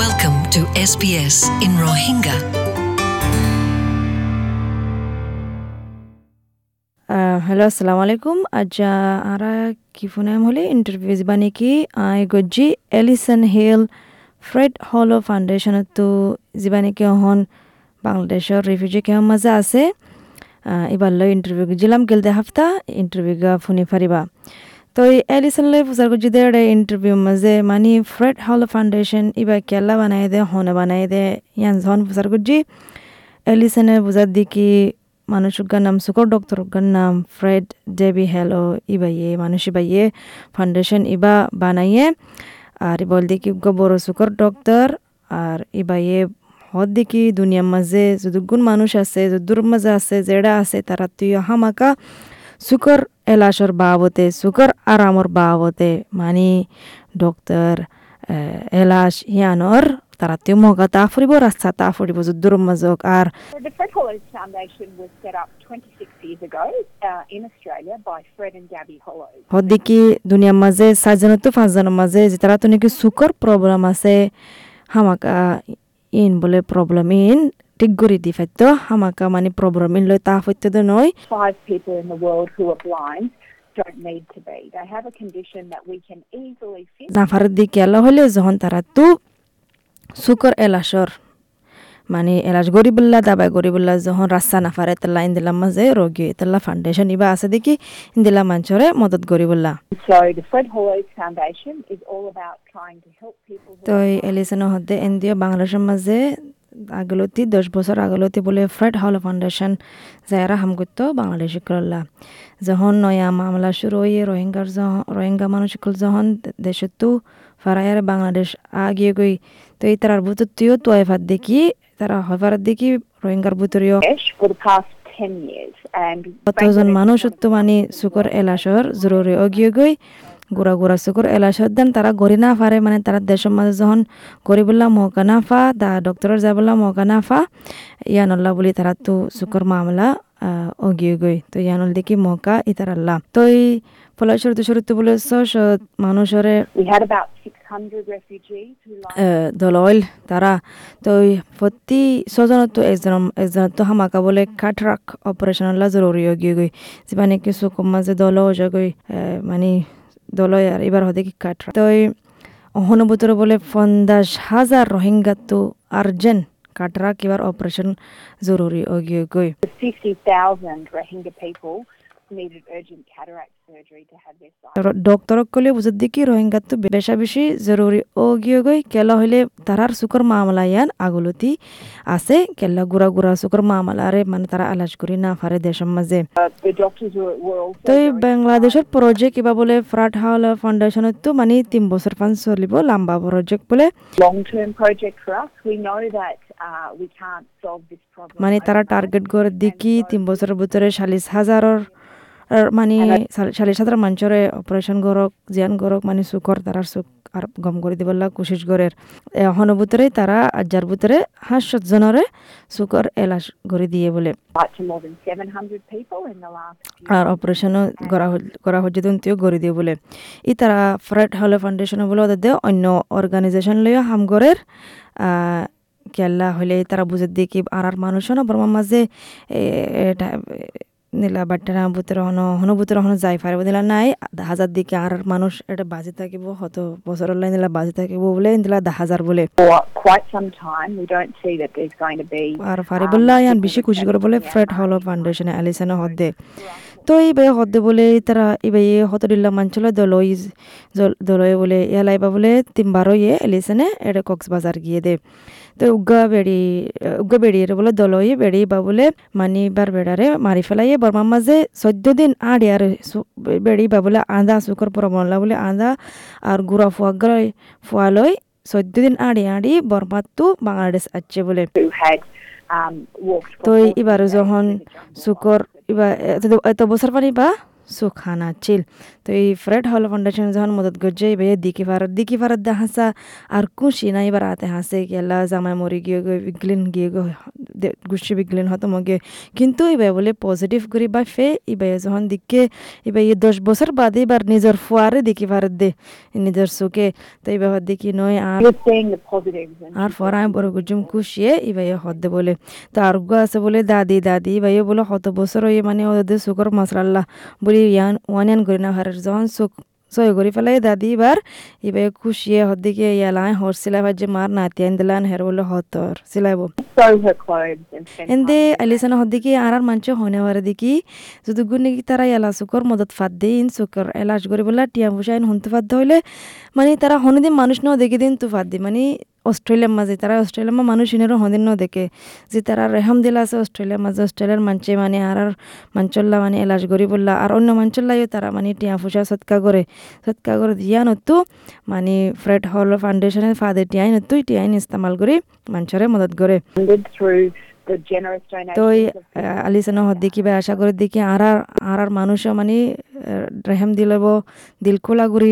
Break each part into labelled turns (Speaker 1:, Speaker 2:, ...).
Speaker 1: Welcome to SBS in Rohingya.
Speaker 2: Hello আসসালামু আলাইকুম আজ আরা কি ফোনাম হলে ইন্টারভিউ বানি কি আই গজ্জি এলিসন হিল ফ্রেড হলো ফাউন্ডেশনত তো যিবানি কি হন বাংলাদেশের রিফিউজি কেউ মাজা আছে এবার লই ইন্টারভিউ গেছিলাম গেলতে হাফতা ইন্টারভিউ ফোনে ফারিবা তো এই এলিসন লে ফুসার গজ্জি দে ইন্টারভিউ মাঝে মানে ফ্রেড হলো ফাউন্ডেশন ইবা কেলা বানাই দে, হনে বানাই দে, ইয়ান হন ফুসার গজ্জি এলিসনের বুঝার দিকে মানুষগার নাম সুকর ডক্টরগার নাম ফ্রেড ডেবি হেলো ইবাইয়ে মানুষ ইবাইয়ে ফাউন্ডেশন ইবা বানাইয়ে আর বল দেখি বড় সুকর ডক্টর আর ইবাইয়ে হদ দেখি দুনিয়ার মাঝে যদুগুণ মানুষ আছে যদুর মাঝে আছে যেটা আছে তারা তুই হামাকা সুকর এলাসর বাবতে সুকর আরামর বাবতে মানে ডক্টর এলাস ইয়ানর তারা তুই মগা তা ফুরিব রাস্তা তা ফুরিব যদুর মাজক আর
Speaker 3: So the Fred Hollows Foundation was set up 26 years ago uh, in Australia by Fred and Gabby Hollows.
Speaker 2: হদ্দিকি দুনিয়ার মাঝে চারজন তো পাঁচজনের মাঝে যে তারা তো নাকি সুকর প্রবলেম আছে হামাকা ইন বলে প্রবলেম ইন ঠিক করে দি ফাইতো হামাকা মানে প্রবলেম ইন লই তা হইতে নয়
Speaker 3: Five people in the world who are blind don't need to be. They have a condition that we can easily fix.
Speaker 2: জাফারের দিকে এলা হলে যখন তারা তো সুকর এলাসর মানে এলাস গরিবুল্লা দাবাই গরিবুল্লা যখন রাস্তা না ফারে তাল্লা ইন্দিলা মাঝে রোগী তাল্লা ফাউন্ডেশন ইবা আছে দেখি ইন্দিলা মানুষরে মদত গরিবুল্লা
Speaker 3: So the Fred Hollows Foundation is all about trying to help people who
Speaker 2: তো এই এলিসনের হদ্দে এনডিও বাংলাদেশের মাঝে আগলতি দশ বছর আগলতি বলে ফ্রেড হল ফাউন্ডেশন যারা হাম করতো বাংলাদেশ করলা যখন নয়া মামলা শুরু হয়ে রোহিঙ্গার রোহিঙ্গা মানুষ যখন দেশত তো ফারায়ার বাংলাদেশ আগিয়ে গই তো এই তার ভূত তুইও তো এফার দেখি তারা হইফার দেখি রোহিঙ্গার ভূতরীয়
Speaker 3: Bangladesh for the past 10 years. And
Speaker 2: কতজন মানুষ তো মানে শুকর এলাসর জরুরি অগিয়ে গই গুড়া গুড়া শুকর এলাসর দেন তারা গড়ি না পারে মানে তারা দেশের মাঝে যখন গরিবুল্লাহ মহকা না ফা দা ডক্টরের যাবুল্লাহ মহকা না ফা ইয়ানুল্লাহ বলি তারা তো শুকর মামলা অগিয়ে গই তো ইয়ানুল দেখি মহকা ইতারাল্লাহ তো এই ফলস্বরূপ স্বরূপ বলে মানুষরে
Speaker 3: we had about 600 refugees who lined
Speaker 2: দলইল তারা তো প্রতি ছজনত তো একজন একজন তো হামাকা বলে কাটরাক অপারেশনলা জরুরি গিয়ে গই যে মানে কিছু কম মাঝে দল হয়ে গই মানে দলয় আর এবার হদে কি কাট তো অহনুভূতর বলে পঞ্চাশ হাজার রোহিঙ্গা তো আর্জেন কাটরা কিবার অপারেশন জরুরি অগিয়ে গই
Speaker 3: 50,000 needed urgent cataract surgery to have their sight.
Speaker 2: ডক্টরক কলে বুঝত দেখি রোহিঙ্গা তো বেশা বেশি জরুরি ও গিয়ে গই কেলা হইলে তারার সুকর মামলা ইয়ান আগলতি আছে কেলা গুড়া গুড়া সুকর মামলারে মানে তারা আলাজ করি না পারে দেশের মাঝে
Speaker 3: The doctors were, were also
Speaker 2: তো বাংলাদেশের প্রজেক্ট কিবা বলে ফ্রাট হাওলা ফাউন্ডেশনত তো মানে তিন বছর ফান চলিব লম্বা প্রজেক্ট বলে
Speaker 3: long-term project for us. We know that we can't solve this problem.
Speaker 2: মানে তারা. টার্গেট করে দেখি তিন বছরের ভিতরে চাল্লিশ হাজারের মানে চাল্লিশ হাজার মানুষের অপারেশন গরক জিয়ান গরক মানে চুকর তারার চুক আর গম করে দিবলা কোশিশ গরের এখনও ভিতরে তারা আজার ভিতরে হাঁসশত জনরে চুকর এলাচ করে দিয়ে বলে
Speaker 3: Right to more than 700 people in the last few
Speaker 2: আর অপারেশনও করা হচ্ছে তিও করে দিয়ে বলে ই তারা ফ্রেড হলে ফাউন্ডেশন বলে ওদের দিয়ে অন্য অর্গানাইজেশন লইয়া হামগরের কেল্লা হলে তারা বুঝে দিয়ে কি আর আর মানুষও না বর্মার মাঝে এটা নিলা বাট্টারা বুতের হন হন বুতের হন যাই পারব দিলা নাই। হাজার দিকে আর মানুষ এটা বাজে থাকিব হত বছর লাই নিলা বাজে থাকিব বলে দিলা দা হাজার বলে। আর ফারিবুল্লাহ ইয়ান বেশি খুশি করে বলে ফ্রেড হল ফাউন্ডেশন আলিসানা হদ্দে তো এই বে হদ্দে বলে তারা এই বে হতদিল্লা মাঞ্চল দলই দলয়ে বলে এলাইবা বলে তিনবারও ইয়ে এলিসানে এটা কক্সবাজার গিয়ে দে। তো উগা বেড়ি উগা বেড়িয়ে বলে দলই বেড়ি বা বলে মানি বার বেড়ারে মারি ফেলাইয়ে বর্মার মাঝে চোদ্দ দিন আড়ি আর বেড়ি বা বলে আন্দা শুকর পরমলা বলে আন্দা আর গুড়া ফুয়া গলাই ফুয়ালই চোদ্দ দিন আড়ি আড়ি বর্মাতো বাংলাদেশ আছে বলে।
Speaker 3: Um,
Speaker 2: তো
Speaker 3: for 40
Speaker 2: এবারে যখন
Speaker 3: through
Speaker 2: এত- এত বছর পানি বা সুখানা চিল তো এই ফ্রেড হল ফাউন্ডেশন যখন মদত করছে এবার দিকি ফারত দিকি ফারত দা হাসা আর খুশি না এবার আতে হাসে গেলা জামাই মরি গিয়ে গো বিগলিন গিয়ে গো গুছি বিগলিন হতো মগে কিন্তু এবার বলে পজিটিভ করি বা ফে এবার যখন দিকে এবার এই দশ বছর বাদে এবার নিজের ফুয়ারে দিকি ফারত দে নিজের চোখে তো এবার দেখি নয় আর আর ফরায় বড় গুজুম খুশিয়ে ইবাই হদ্দে বলে তো আরোগ্য আছে বলে দাদি দাদি ইবাই বলে হত বছর মানে ওদের শুকর মাসরাল্লাহ বলি ওয়ান করে না হারের যখন সুখ সই করে ফেলাই দাদি এবার ইবাই খুশিয়ে হদ্দিকে ইয়ালাই হর সিলাই ভাজ্যে মার নাতি আন দিলান হের বলে হতর সিলাইব এন্দে. আলিসানা হদ্দিকে আর আর মানছে হনে হরে দেখি যদি গুণ কি তারা এলা শুকর মদত ফাদ দে ইন শুকর এলাচ করে বলে টিয়া ফুসাইন হনতে ফাদ হইলে মানে তারা হনদিন মানুষ ন দেখে দিন তু ফাদ দি মানে অস্ট্রেলিয়ার মাঝে তারা অস্ট্রেলিয়ার মা মানুষ ইনেরও হদিন দেখে যে তারা রেহম দিলা আছে অস্ট্রেলিয়ার মাঝে অস্ট্রেলিয়ার মানছে মানে আর আর মাঞ্চল্লা মানে এলাচ করি বললা আর অন্য মাঞ্চল্লাইও তারা মানে টিয়া ফুসা সৎকা করে সৎকা করে দিয়া নতু মানে ফ্রেড হল ফাউন্ডেশনের ফাদে টিয়াই নতু টিয়াইন ইস্তেমাল করে মানুষরে মদত করে তো আলিসানা হদ্দি কিবা আশা করে দেখি আর আর আর আর মানুষও মানে আহ, রেহেম দিলব দিল খোলা করি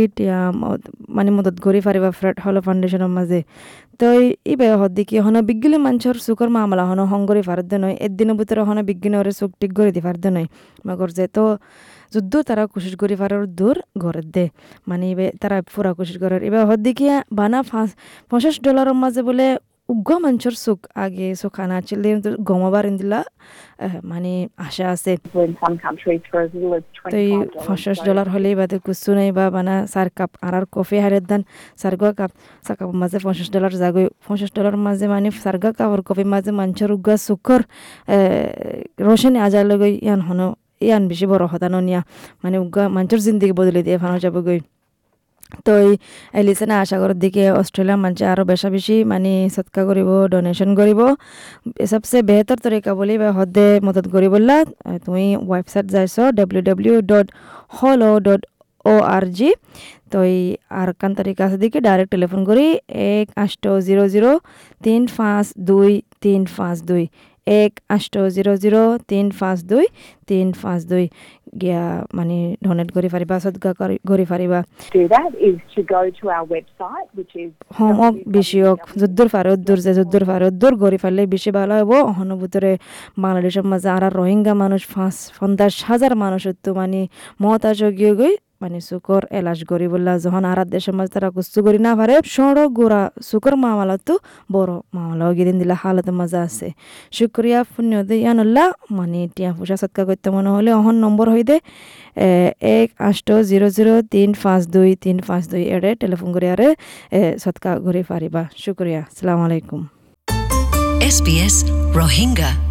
Speaker 2: মানে মদত করি পারিবা ফ্রেড হল ফাউন্ডেশনের মাঝে তো এই বে হদ্দি কি হন বিজ্ঞানী মানুষের চুকর মামলা হন হঙ্গরি ফারদ নয় একদিনের ভিতরে হন বিজ্ঞানী ওরে চুক টিক করে দি ফারদ নয়। মগর যে তো যুদ্ধ তারা কোশিশ করি পারার দূর ঘরের দে। মানে এবে তারা পুরা কোশিশ করার এবার হদ্দি কি বানা পঞ্চাশ ডলারের মাঝে বলে চোখানা আছিল গমবার দিলা মানে আশা আছে তো এই
Speaker 3: $25.
Speaker 2: পঞ্চাশ
Speaker 3: So
Speaker 2: ডলার হলেই বাদে কুসু নাই বা বানা চার কাপ আর কফি হারের দান চারগা কাপ কাপের মাঝে পঞ্চাশ ডলার যাগৈ পঞ্চাশ ডলার মাঝে মানে চারগা কাপ আর কফি মাঝে মানুষের উগা চুকর রোশনে আজার লগৈ ইয়ান হন ইয়ান বেশি বড় হতানো নিয়া মানে উগা মানুষের জিন্দিগি বদলে দিয়ে ফানো যাবগৈ তো এই আশা করার দিকে অস্ট্রেলিয়ার মানুষ আরও বেশা বেশি মানে সৎকা করিব ডোনেশন করিব সবচেয়ে বেহতর তরিকা বলি বা হদে মদত করি বললা তুমি ওয়েবসাইট যাইছ ডাব্লিউ ডাব্লিউ ডট হলো ডট ও আর জি তো এই আর কান আছে দিকে ডাইরেক্ট টেলিফোন করি এক আষ্ট জিরো জিরো তিন পাঁচ দুই, তিন পাঁচ দুই। এক আষ্ট জিরো জিরো তিন পাঁচ দুই তিন পাঁচ দুই। গিয়া মানে ডনেট সদকা
Speaker 3: to our website, which is
Speaker 2: হোমক বিষয়ক যদ্দুর পারে উদ্দুর যে যদ্দুর পারে উদ্দুর গড়ি ফেললে বেশি ভালো হব অহন ভিতরে বাংলাদেশের মাঝে আর রোহিঙ্গা মানুষ পাঁচ পঞ্চাশ হাজার মানুষ তো মানে মহতাজ গিয়ে গই মানে শুকর এলাচ গরি বললা, যখন আর দেশের মাঝে তারা কুস্তু করি না পারে সড় গোড়া শুকর মামলা তো বড় মামলা গিদিন দিলা হালত মজা আছে। শুক্রিয়া পুণ্য দিয়ানুল্লাহ মানে টিয়া পয়সা সৎকা করতে মনে হলে অহন নম্বর হইদে এক আষ্ট জিরো জিরো তিন পাঁচ দুই তিন পাঁচ দুই এড়ে টেলিফোন করে আরে সৎকা ঘুরে পারিবা। শুক্রিয়া, আসসালামু আলাইকুম।
Speaker 1: SBS Rohingya.